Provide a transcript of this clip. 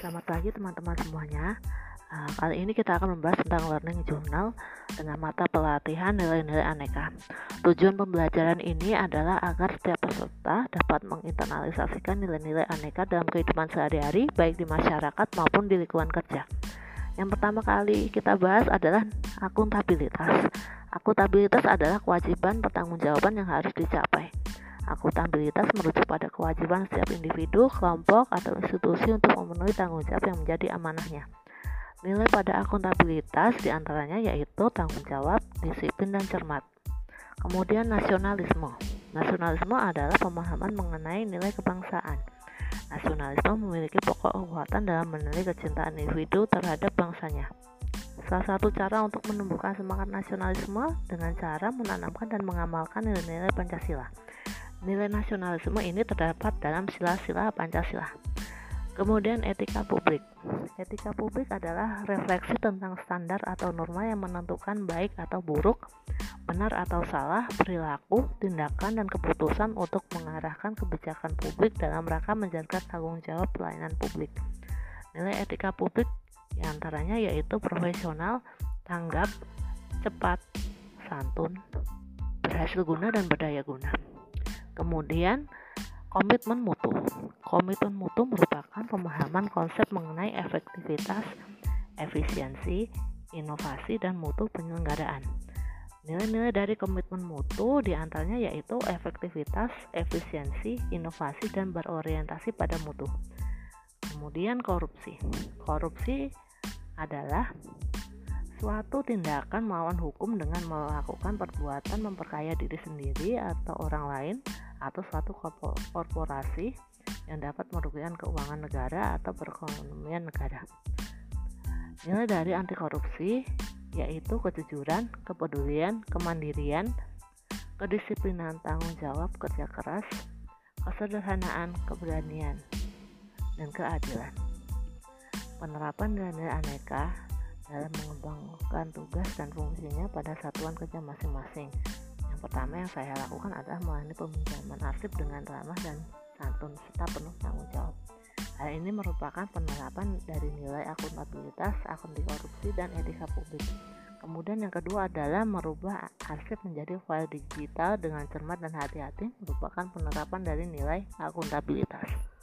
Selamat pagi teman-teman semuanya. Uh, kali ini kita akan membahas tentang learning journal dengan mata pelatihan nilai-nilai aneka. Tujuan pembelajaran ini adalah agar setiap peserta dapat menginternalisasikan nilai-nilai aneka dalam kehidupan sehari-hari, baik di masyarakat maupun di lingkungan kerja. Yang pertama kali kita bahas adalah akuntabilitas. Akuntabilitas adalah kewajiban pertanggungjawaban yang harus dicapai. Akuntabilitas merujuk pada kewajiban setiap individu, kelompok, atau institusi untuk memenuhi tanggung jawab yang menjadi amanahnya. Nilai pada akuntabilitas di antaranya yaitu tanggung jawab, disiplin, dan cermat. Kemudian nasionalisme. Nasionalisme adalah pemahaman mengenai nilai kebangsaan. Nasionalisme memiliki pokok kekuatan dalam menilai kecintaan individu terhadap bangsanya. Salah satu cara untuk menumbuhkan semangat nasionalisme dengan cara menanamkan dan mengamalkan nilai-nilai Pancasila. Nilai nasionalisme ini terdapat dalam sila-sila Pancasila. Kemudian etika publik. Etika publik adalah refleksi tentang standar atau norma yang menentukan baik atau buruk, benar atau salah, perilaku, tindakan, dan keputusan untuk mengarahkan kebijakan publik dalam rangka menjaga tanggung jawab pelayanan publik. Nilai etika publik di antaranya yaitu profesional, tanggap, cepat, santun, berhasil guna, dan berdaya guna. Kemudian komitmen mutu. Komitmen mutu merupakan pemahaman konsep mengenai efektivitas, efisiensi, inovasi, dan mutu penyelenggaraan. Nilai-nilai dari komitmen mutu di antaranya yaitu efektivitas, efisiensi, inovasi, dan berorientasi pada mutu. Kemudian korupsi. Korupsi adalah suatu tindakan melawan hukum dengan melakukan perbuatan memperkaya diri sendiri atau orang lain atau suatu korporasi yang dapat merugikan keuangan negara atau perekonomian negara. Nilai dari anti korupsi yaitu kejujuran, kepedulian, kemandirian, kedisiplinan, tanggung jawab, kerja keras, kesederhanaan, keberanian, dan keadilan. Penerapan nilai aneka dalam mengembangkan tugas dan fungsinya pada satuan kerja masing-masing pertama yang saya lakukan adalah melayani peminjaman arsip dengan ramah dan santun serta penuh tanggung jawab. Hal ini merupakan penerapan dari nilai akuntabilitas, akunti korupsi, dan etika publik. Kemudian yang kedua adalah merubah arsip menjadi file digital dengan cermat dan hati-hati merupakan penerapan dari nilai akuntabilitas.